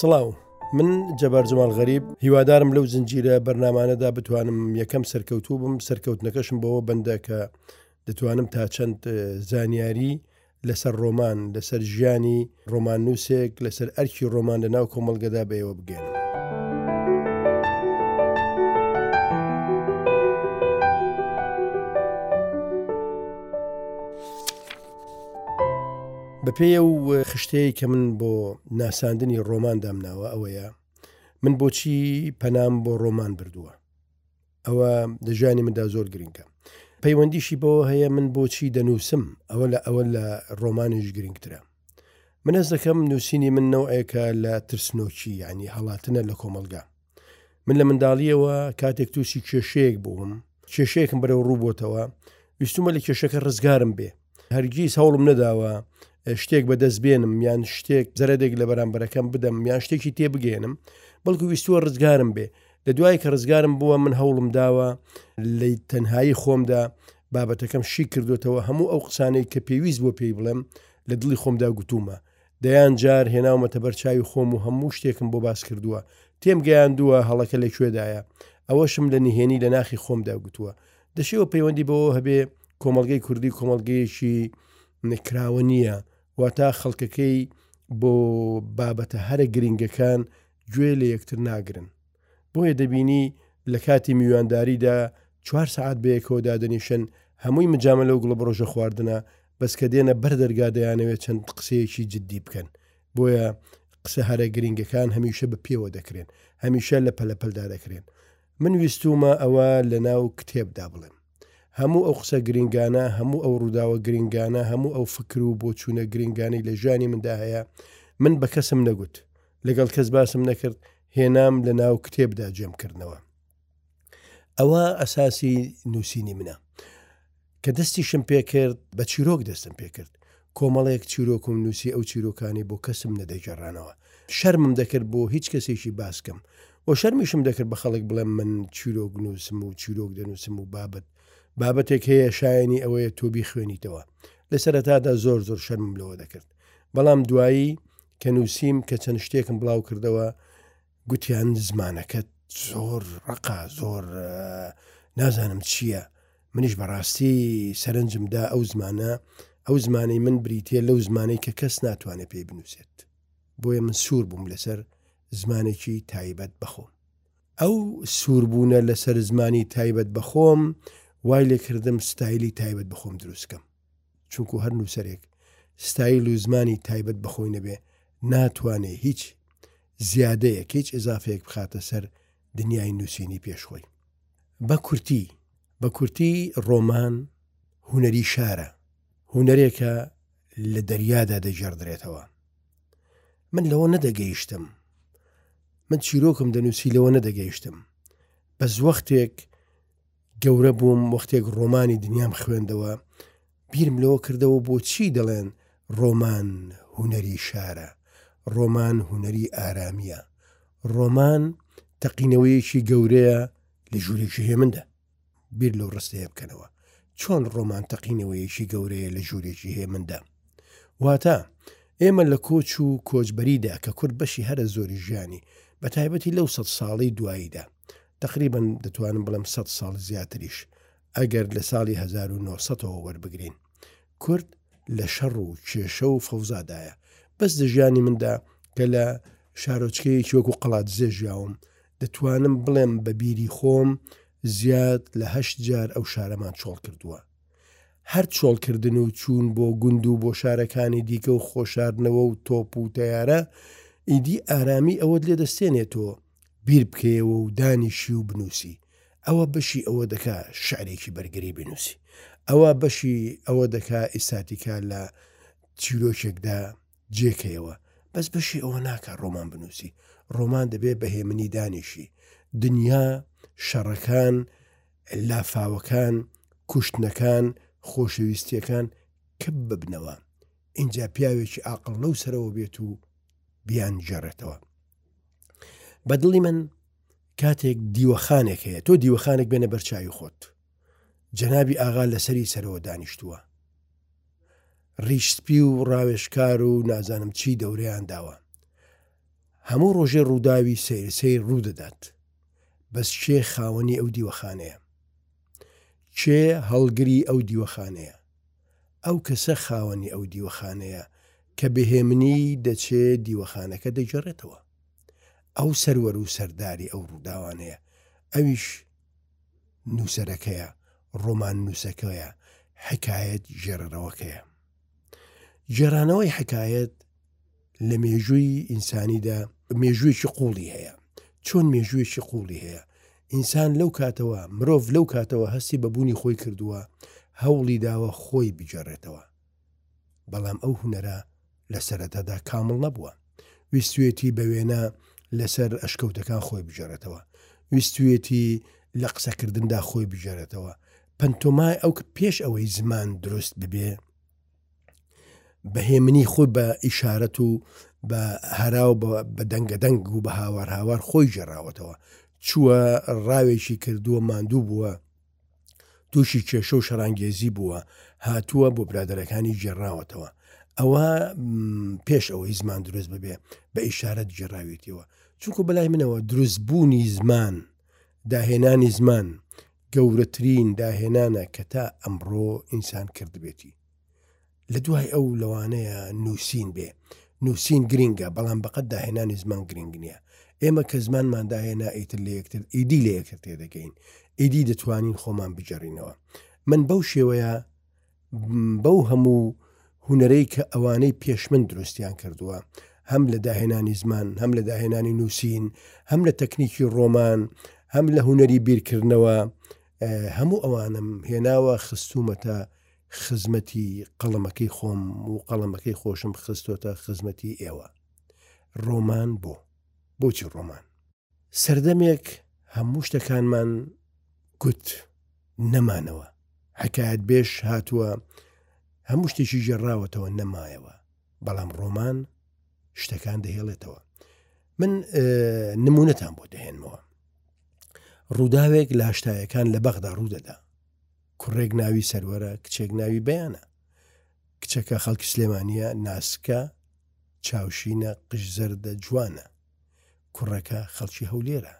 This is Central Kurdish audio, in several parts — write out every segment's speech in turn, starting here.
سڵاو من جەبار جمال غەریب هیوادارم لەو زنجیرە بەرنمانەدا بتوانم یەکەم سەرکەوتوو بم سەرکەوتنەکەشم بەوە بەندە کە دەتوانم تا چەند زانیاری لەسەر ڕۆمان، لەسەر ژیانی ڕۆماننووسێک، لەسەر ئەرکی ڕۆمان لە ناو کۆمەڵگەدا بە ئێوە بگەێنم. بەپێی ئەو خشتەیە کە من بۆ ناساندنی ڕۆماندام ناوە ئەوەیە من بۆچی پەنام بۆ ڕۆمان بردووە ئەوە لە ژیانی مندا زۆر گرنگە پەیوەندیشی بەوە هەیە من بۆچی دەنووسم ئەوە لە ئەوە لە ڕۆمانیش گرنگترە من هەز دەکەم نووسینی من نەوەیەکە لە ترسنۆکی ینی هەڵاتنە لە کۆمەلگا من لە منداڵیەوە کاتێک تووسی کێشەیەک بووم کێشەیەکم بەرەو ڕووبتەوە ویستمە لە کێشەکە ڕزگارم بێ هەرگیز هەوڵم نەداوە شتێک بەدەست بێنم یان شتێک زەرەێک لە بەرامبەرەکەم بدەم یان شتێکی تێبگەێنم بەڵکو ویستوە ڕزگارم بێ لە دوای کە ڕزگارم بووە من هەوڵم داوە لی تەنهایی خۆمدا بابەتەکەم شی کردوێتەوە هەموو ئەو قسانەی کە پێویست بۆ پێی بڵێم لە دڵی خۆمدا گوتومە دەیان جار هێناومەتە بەرچاوی خۆم و هەموو شتێکم بۆ باس کردووە تێم گەیاندووە هەڵەکە لە کوێدایە ئەوەشم لە نهێنی لە ناخی خۆمدا گوتووە دەشێەوە پەیوەندی بەوە هەبێ کۆمەلگەی کوردی کۆمەلگەیەکی نکراوە نییە واتا خەڵکەکەی بۆ بابەتە هەرە گرنگەکان گوێ لە یەکتر ناگرن بۆیە دەبینی لە کاتی میوانداریدا چوار سعات بەیەکەوە دادەنیشن هەمووی مجامە لەو گوڵە بڕۆژە خواردنە بەس کە دێنە بەر دەرگا دەیانەوێت چەند قسەیەکی جددی بکەن بۆیە قسە هەرە گرنگەکان هەمیشە بە پێوە دەکرێن هەمیشە لە پەلەپەلدا دەکرێن من ویستومە ئەوە لە ناو کتێبدا بڵێم هەموو ئەو قسە گرنگانە هەموو ئەو ڕووداوە گرنگانە هەموو ئەو فکر و بۆچوونە گرنگانەی لە ژانی مندا هەیە من بە کەسم نەگوت لەگەڵ کەس باسم نەکرد هێنام لە ناو کتێبدا جێم کردنەوە ئەوە ئەساسی نووسینی منە کە دەستیشم پێکرد بە چیرۆک دەستم پێکرد کۆمەڵێک چیرۆکم نووسی ئەو چیرۆکانی بۆ کەسم نەدەگەڕانەوە شەرمم دەکرد بۆ هیچ کەسێکی باسکەم و شەرمیشم دەکرد بە خەڵک بڵێم من چیرۆک نووسم و چیرۆک دەنووسم و بابەت بابەتێک هەیە شایانی ئەوەیە تۆبی خوێنیتەوە لە سەرەتادا زۆر زۆر شەرمم لەوە دەکرد بەڵام دوایی کە نووسیم کە چەند شتێکم بڵاو کردەوە گوتیان زمانەکەت زۆر ڕقا زۆر نازانم چییە منیش بەڕاستی سەرنجمدا ئەو زمانە ئەو زمانەی من بریتە لەو زمانەی کە کەس ناتوانێت پێی بنووسێت بۆیە من سوور بووم لەسەر زمانێکی تایبەت بەخۆم ئەو سووربوونە لەسەر زمانی تایبەت بەخۆم وای لێکردم ستایلی تایبەت بەخۆم دروستکەم چونکو هەر نووسەرێک ستایل و زمانی تایبەت بەخۆی نەبێ ناتوانێ هیچ زیادەیەک هیچ ئزافەیەک بخاتە سەر دنیای نووسینی پێشخۆی بە کورتی بە کورتی ڕۆمان هوەری شارە هوەرێکە لە دەریادا دەجێڕدرێتەوە من لەوە نەدەگەیشتم من چیرۆکم دەنووسی لەوە نەدەگەیشتم بەس وەختێک گەورە بووم وەختێک ڕۆمانی دنیام خوێندەوە بیرم لەوە کردەوە بۆچی دەڵێن ڕۆمان هونەری شارە، ڕۆمان هونەری ئارامییە، ڕۆمان تەقینەوەیەکی گەورەیە لە ژوورێکی هێمندا. بیر لەو ڕستەیە بکەنەوە چۆن ڕۆمان تەقینەوەیەکی گەورەیە لە ژوورێکی هێمندا. واتە ئێمە لە کۆچ و کۆچبەریدا کە کورد بەشی هەرە زۆری ژیانی بە تایبەتی لەو سەد ساڵی دواییدا تەقریبەن دەتوانم بڵێم سەد ساڵ زیاتریش ئەگەر لە ساڵی 1970ەوە وەربگرین کورد لە شەڕ و کێشە و فەوزادایە بەس لە ژیانی مندا کە لە شارۆچکەیە چۆک و قەڵات زێژیاوم دەتوانم بڵێم بە بیری خۆم زیاد لە هەشت جار ئەو شارەمان چۆڵ کردووە هەر چۆڵکردن و چوون بۆ گوند و بۆ شارەکانی دیکە و خۆشاردنەوە و تۆپ و تەیارە ئیدی ئارامی ئەوەت لێ دەستێنێتەوە بیر بکەیەوە و دانیشی و بنووسی، ئەوە بەشی ئەوە دەکا شعرێکی بەرگری بنووسی، ئەوە بەشی ئەوە دەکا ئیستاتیکا لە چیرۆکێکدا جێ کەیەوە، بەس بەشی ئەوە ناکا ڕۆمان بنووسی، ڕۆمان دەبێ بە هێمنی دانیشی، دنیا، شەڕەکان، لافاوەکان، کوشتنەکان، خۆشەویستییەکان کپ ببنەوە، ئینجا پیاوێکی ئاقڵ لەو سەرەوە بێت و بیانگێڕێتەوە. بەدڵی من کاتێک دیوەخانێک هەیە تۆ دیوەخانێک بێنە بەرچوی خۆت جەنابی ئاغا لەسەری سەرەوە دانیشتووە ڕیشسپی و ڕاوێشکار و نازانم چی دەورەیان داوە هەموو ڕۆژێ ڕووداوی سەیرسەی ڕوو دەدات بەس کێ خاوەنی ئەو دیوەخانەیە کێ هەڵگری ئەو دیوەخانەیە ئەو کەسە خاوەنی ئەو دیوەخانەیە کە بە هێمنی دەچێ دیوەخانەکە دەگێڕێتەوە. ئەو سەروەر و سەرداری ئەو ڕووداوانەیە. ئەویش نووسەرەکەیە، ڕۆماننووسەکەیە، حەکایەت گێڕەرەوەکەیە. گێڕانەوەی حەکایەت لە مێژووی ئینسانیدا مێژوویی قوڵی هەیە چۆن مێژوویی قوڵی هەیە ئینسان لەو کاتەوە مرۆڤ لەو کاتەوە هەستی بە بوونی خۆی کردووە هەوڵی داوە خۆی بجارێتەوە بەڵام ئەو هوەرە لە سەرەتادا کامڵ نەبووە ویستێتی بە وێنە لەسەر ئەشکەوتەکان خۆی بجارێتەوە ویستێتی لە قسەکردندا خۆی بجارێتەوە پەنتۆمای ئەو پێش ئەوەی زمان دروست ببێ بە هێمنی خۆی بە ئیشارەت و بە هەراو بە دەنگە دەنگ و بە هاوار هاوار خۆی جێراوەتەوە چووە ڕاوێکی کردووە ماندوو بووە تووشی کێشە و شەرانگێزی بووە هاتووە بۆ برادەرەکانی گێڕاوەتەوە ئەوە پێش ئەوەی زمان دروست ببێ بە ئیشارەت گێڕاوێتیەوە چونکو بەلای منەوە دروستبوونی زمان داهێنانی زمان گەورەترین داهێنانە کە تا ئەمڕۆ ئینسان کردبێتی. لە دوای ئەو لەوانەیە نووسین بێ. نووسین گرینگە بەڵام بەقەت داهێنانی زمان گرنگ نییە. ئێمە کە زمانمان داهێنا ئیتر لە یەکتر ئیدی لە یەکتر تێدەگەین. ئیدی دەتوانین خۆمان بگێڕینەوە. من بەو شێوەیە. بەو هەموو هوەرەی کە ئەوانەی پێش من دروستیان کردووە هەم لە داهێنانی زمان هەم لە داهێنانی نووسین هەم لە تەکنیکی ڕۆمان هەم لە هوەری بیرکردنەوە هەموو ئەوانم هێناوە خستومەتە خزمەتی قەڵەمەکەی خۆم و قەڵەمەکەی خۆشم خستۆتە خزمەتی ئێوە ڕۆمان بۆ بۆچی ڕۆمان سەردەمێک هەموو شتەکانمان گوت نەمانەوە حکایەت بێش هاتووە هەموو شتێکی ژێڕاوەتەوە نەمایەوە بەڵام ڕۆمان شتەکان دەهێڵێتەوە من نمونەتان بۆ دەهێنمەوە ڕووداوێک لاشتایەکان لە بەغدا ڕوودەدا کوڕێک ناوی سەروەرە کچێک ناوی بیانە کچەکە خەڵکی سلێمانە ناسکە چاوشینە قژ زەردە جوانە کوڕەکە خەڵکی هەولێرە،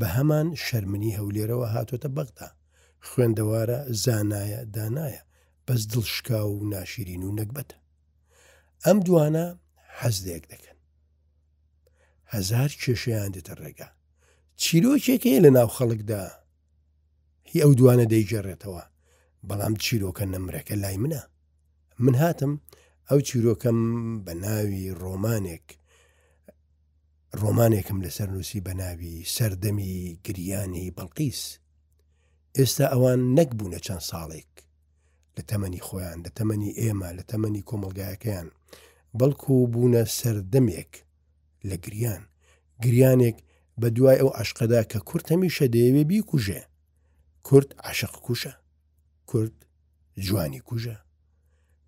بەهەمان شەرمنی هەولێرەوە هاتۆتە بەغدا، خوێندەوارە، زانایە، دانایە، بەس دڵ شکاو و ناشیرین و نەگبەتە. ئەم دوانە حەز لەیەک دەکەن. هەزار کێشەیان دێتە ڕێگا. چیرۆکێک هەیە لە ناو خەڵکدا هی ئەو دوانە دەیگەڕێتەوە بەڵام چیرۆکە نەمرەکە لای منە من هاتم ئەو چیرۆکەم بە ناوی ڕۆمانێک ڕۆمانێکم لەسەر نووسی بە ناوی سەردەمی گریانی بەڵقیس ئێستا ئەوان نەکبوونە چەند ساڵێک لە تەمەنی خۆیان لە تەمەنی ئێمە لە تەمەنی کۆمەلگایەکەیان بەڵکو بوونە سەردەمێک لە گریان گریانێک بە دوای ئەو عشقەدا کە کورد هەمیشە دەیەوێ بیکوژێ کورد عشق کوژە کورد جوانی کوژە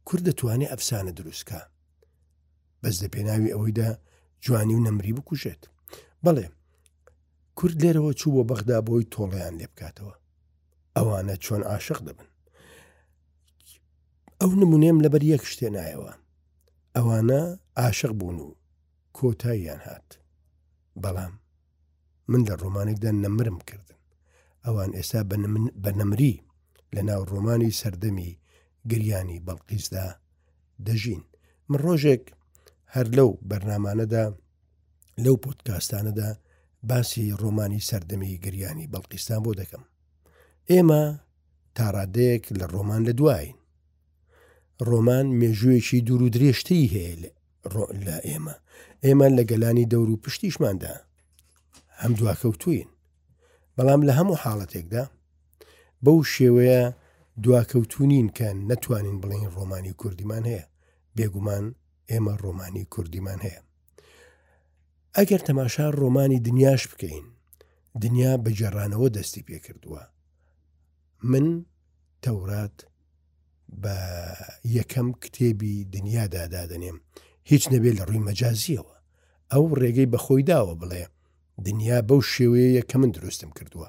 کورد دەتوانێت ئەفسانە دروستکە بەس لە پێناوی ئەوەیدا جوانی و نەمری بکوژێت بەڵێ کورد لێرەوە چوو بۆ بەغدا بۆی تۆڵیان لێ بکاتەوە ئەوانە چۆن عاشق دەبن ئەو نمونەم لەبەر یەک شتێ نایەوە ئەوانە عاشق بوون و کۆتاییان هات بەڵام من لە ڕۆمانێکدا نەمرم کردن ئەوان ئێستا بە نەمری لە ناو ڕۆمانی سەردەمی گریانی بەڵقیزدا دەژین من ڕۆژێک هەر لەو بەرنمانەدا لەو پۆتکاستانەدا باسی ڕۆمانی سەردەمی گریانی بەڵقیستان بۆ دەکەم ئێمە تاڕادەیەک لە ڕۆمان لە دوایین. ڕۆمان مێژوویەکی دوور و درێژتری هەیە لە ئێمە ئێمە لە گەلانی دەور و پشتیشماندا هەم دواکەوتوین بەڵام لە هەموو حاڵەتێکدا بەو شێوەیە دواکەوتونین کە نەتوانین بڵین ڕۆمانی کوردیمان هەیە بێگومان ئێمە ڕۆمانی کوردیمان هەیە ئەگەر تەماشا ڕۆمانی دنیاش بکەین دنیا بە جێڕانەوە دەستی پێکردووە من تەورات بە یەکەم کتێبی دنیادا دادەنێم هیچ نەبێ لە ڕووی مەجازیەوە ئەو ڕێگەی بەخۆی داوە بڵێ دنیا بەو شێوەیە کە من دروستم کردووە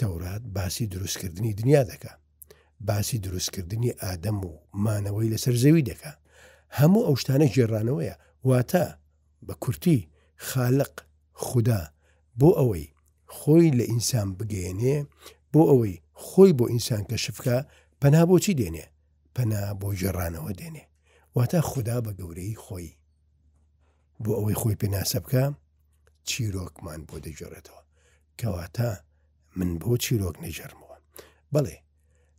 تەورات باسی دروستکردنی دنیا دەکە باسی دروستکردنی ئادەم و مانەوەی لەسەر زەوی دەکە هەموو ئەو شتانە گێڕانەوەیە واتە بە کورتی، خالق، خودا، بۆ ئەوەی خۆی لە ئینسان بگەیەنێ، بۆ ئەوەی خۆی بۆ ئینسان کەشف کا، پەنا بۆ چی دێنێ؟ پەنا بۆ گێڕانەوە دێنێ. واتە خودا بە گەورەیی خۆی، بۆ ئەوەی خۆی پێناسە بکا، چیرۆکمان بۆ دەگێڕێتەوە. کەواتە من بۆ چیرۆک نەگێڕمەوە؟ بەڵێ،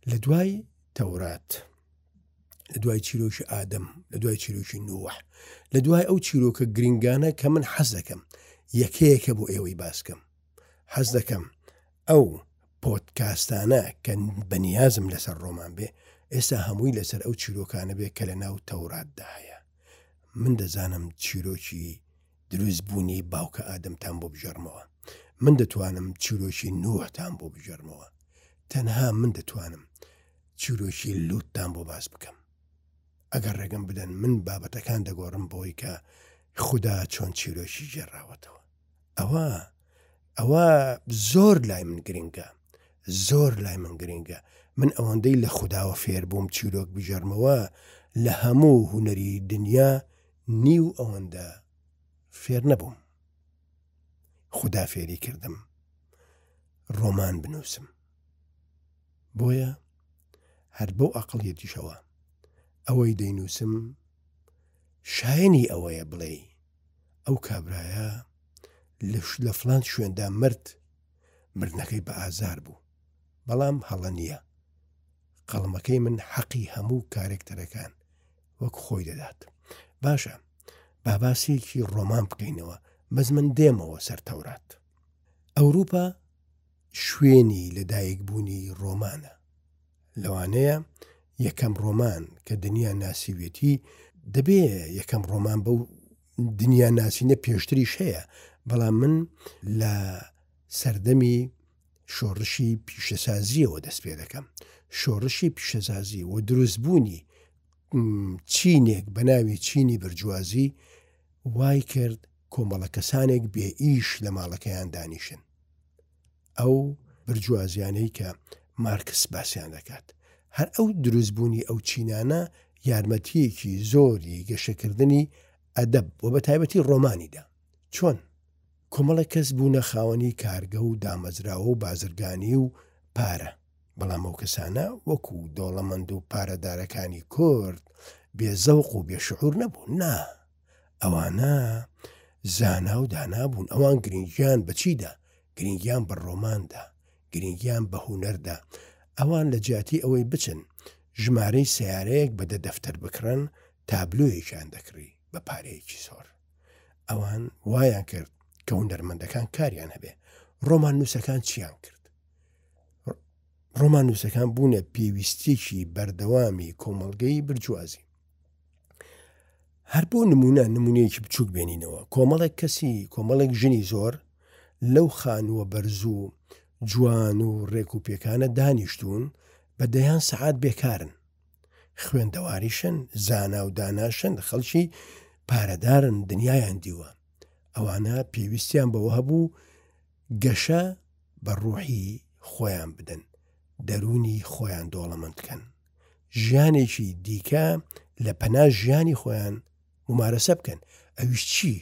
لە دوای تەورات. لە دوای چیرۆکی ئادەم لە دوای چیرۆکی نووەح لە دوای ئەو چیرۆکە گرنگانە کە من حەز دەکەم یەکەیەکە بۆ ئێوەی باسکەم حەز دەکەم ئەو پۆتکاستانە کە بەنیازم لەسەر ڕۆمان بێ ئێستا هەمووی لەسەر ئەو چیرۆکانە بێ کە لە ناو تەوراتدا هەیە من دەزانم چیرۆکی دروست بوونی باوکە ئادەمتان بۆ بژەرمەوە من دەتوانم چیرۆکی نوحتان بۆ بژەرمەوە تەنها من دەتوانم چیرۆکی لوتتان بۆ باس بکەم ئەگەر ڕێگەم بدەن من بابەتەکان دەگۆڕم بۆی کە خوددا چۆن چیرۆکی گێڕاوەتەوە ئەوە ئەوە زۆر لای من گرنگە زۆر لای من گرنگە من ئەوەندەی لە خودداوە فێر بووم چیرۆک بژەرمەوە لە هەموو هوەری دنیا نیو ئەوەندە فێر نەبووم خوددا فێری کردم ڕۆمان بنووسم بۆیە هەر بەو ئەقڵیەتیشەوە ئەوەی دەینووسم شایەنی ئەوەیە بڵێی ئەو کابرایە لەش لە فلان شوێندا مرد مردنەکەی بە ئازار بوو بەڵام هەڵە نییە قەڵمەکەی من حەقی هەموو کارێکتەرەکان وەک خۆی دەدات باشە باباسێکی ڕۆمان بکەینەوە بەس من دێمەوە سەر تەورات ئەوروپا شوێنی لەدایکبوونی ڕۆمانە. لەوانەیە یەکەم ڕۆمان کە دنیا ناسیوێتی دەبێ یەکەم ڕۆمان بەو دنیا ناسینە پێشتریش هەیە بەڵام من لە سەردەمی شۆڕشی پیشەسازیەوە دەست پێ دەکەم شۆڕشی پیشەسازی و دروستبوونی چینێک بە ناوی چینی برجوازی وای کرد کۆمەڵە کەسانێک بێ ئیش لە ماڵەکەیان دانیشن ئەو برجوازیانەی کە مارکس باسیان دەکات هەر ئەو دروستبوونی ئەو چینانە یارمەتیەکی زۆری گەشەکردنی ئەدەب و بە تایبەتی ڕۆمانیدا چۆن کۆمەڵێک کەس بوونە خاوەنی کارگە و دامەزراوە و بازرگانی و پارە بەڵام ئەو کەسانە وەکو دۆڵەمەند و پارەدارەکانی کورد بێزەوق و بێشعور نەبوو نا ئەوانە زانا و دانابوون ئەوان گرنگیان بەچیدا گرنگیان بە ڕۆماندا گرنگیان بە هوەردا ئەوان لە جیاتی ئەوەی بچن ژمارەی سیارەیەک بە دە دەفتەر بکڕن تابلۆیەکیان دەکڕی بە پارەیەکی زۆر ئەوان وایان کرد کە هوەرمەندەکان کاریان هەبێ ڕۆمان نووسەکان چیان کرد ڕۆمان نووسەکان بوونە پێویستێکی بەردەوامی کۆمەڵگەی برجوازی هەر بۆ نمونە نمونەیەکی بچووک بێنینەوە کۆمەڵێک کەسی کۆمەڵێک ژنی زۆر لەو خانووە بەرزوو جوان و ڕێک و پێکانە دانیشتون بە دەیان سەعات بێکارن خوێندەواریشن زانا و داناشن خەڵکی پارەدارن دنیایان دیوە ئەوانە پێویستیان بەوە هەبوو گەشە بە ڕۆحی خۆیان بدەن دەرونی خۆیان دۆڵەمەند بکەن ژیانێکی دیکە لە پەنا ژیانی خۆیان ممارەسە بکەن ئەویش چی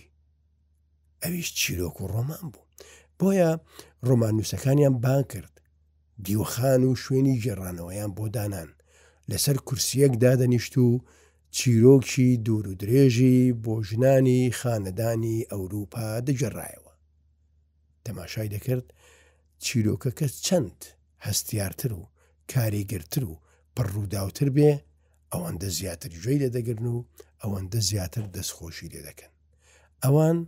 ئەویش چیرۆک و ڕۆمان بوو بۆیە ڕۆمان نووسەکانیان بان کرد دیوخان و شوێنی گێڕانەوەیان بۆ دانان لەسەر کورسیەک دادەنیشت و چیرۆکی دوور و درێژی بۆ ژنانی خانەدانی ئەوروپا دەگەڕایەوە تەماشای دەکرد چیرۆکەکە چەند هەستیارتر و کاریگەرتر و پڕ ڕووداوتر بێ ئەوەندە زیاتر گوێی لێ دەگرن و ئەوەندە زیاتر دەستخۆشی لێ دەکەن ئەوان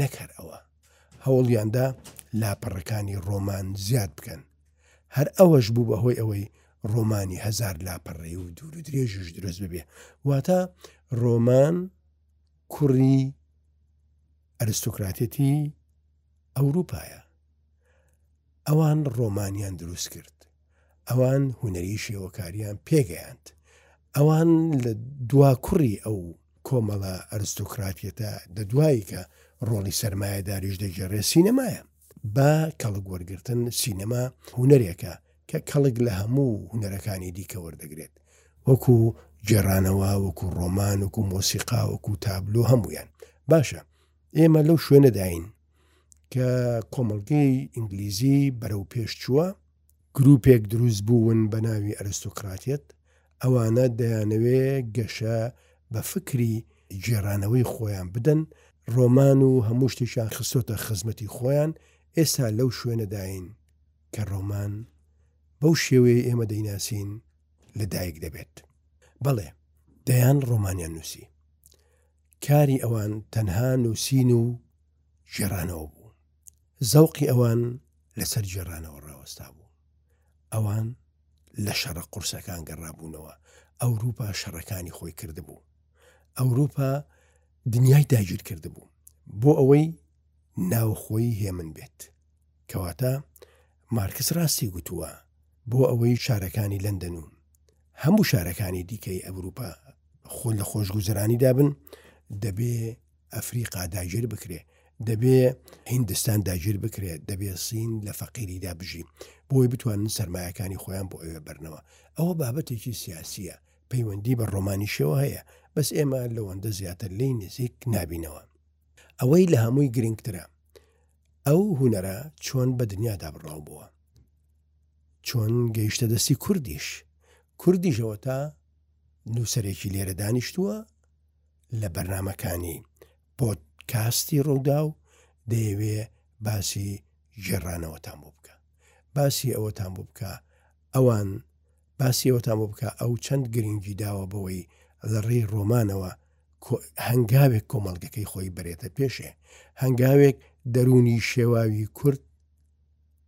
نەکەر ئەوە هەوڵیاندا لاپەڕەکانی ڕۆمان زیاد بکەن هەر ئەوەش بوو بەهۆی ئەوەی ڕۆمانی هزار لاپەڕێ و دوور و درێژش درست ببێ واتە ڕۆمان کوڕی ئەرستۆکراتێتی ئەوروپایە ئەوان ڕۆمانیان دروست کرد ئەوان هوەری شێوەکاریان پێگەیاند ئەوان لە دوا کوڕی ئەو کۆمەڵە ئەرستۆکراتیەتە دە دوایی کە ڕۆڵی سەرمایە داریش دەگەڕێ سینەمایە بە کەڵک وەرگرتن سینەما هونەرێکە کە کەڵک لە هەموو هونەرەکانی دیکە وەردەگرێت وەکو گێڕانەوە وەکو ڕۆمان وەکو مۆسیقا وەکو تابلو هەمویان باشە ئێمە لەو شوێنەداین کە کۆمەلگەی ئینگلیزی بەرەو پێشچووە گروپێک دروست بوون بە ناوی ئەرستۆکراتێت ئەوانە دەیانەوێ گەشە بە فکری گێڕانەوەی خۆیان بدەن، ڕۆمان و هەموو شتێکیان خستۆتە خزمەتی خۆیان، ئێستا لەو شوێنەداین کە ڕۆمان بەو شێوەیەی ئێمە دەیناسین لە دایک دەبێت. بەڵێ، دەیان ڕۆمانیان نووسی. کاری ئەوان تەنها نووسین و گێڕانەوە بوو. زەوقی ئەوان لەسەر گێڕانەوە ڕاوەستا بوو. ئەوان لە شەڕە قورسەکان گەڕابوونەوە، ئەوروپا شەڕەکانی خۆی کردبوو، ئەوروپا دنیای داگیر کردبوو بۆ ئەوەی ناوخۆی هێمن بێت کەواتە مارکس ڕاستی گوتووە بۆ ئەوەی شارەکانی لەندەن و هەموو شارەکانی دیکەی ئەوروپا خۆ لە خۆشگوزرانی دابن دەبێ ئەفریقا داگیر بکرێ دەبێ هندستان داگیر بکرێت دەبێ سین لە فەقیریدا بژی بۆی بتوانن سرمایەکانی خۆیان بۆ ئەوێ بەرنەوە ئەوە بابەتێکی سیاسیە پەیوەندی بە ڕۆمانیشەوە هەیە بەس ئێمە لەوەندە زیاتر لی نزیک نبینەوە ئەوەی لە هەمووی گرنگترە ئەو هوەرە چۆن بە دنیادا بڕاو بووە چۆن گەیشتە دەستی کوردیش کوردیشەوە تا نووسەرێکی لێرە دانیشتووە لە بەرنامەکانی پۆدکاستی ڕووداو دەیەوێ باسی گێڕانەوەتان بۆ بکە باسی ئەوەتان بۆ بکە ئەوان باسی ئەوەتان بۆ بکە ئەو چەند گرنگی داوە بەوەی لە ڕێی ڕۆمانەوە هەنگاوێک کۆمەڵگەکەی خۆی بەرێتە پێشێ هەنگاوێک دەرونی شێواوی کورد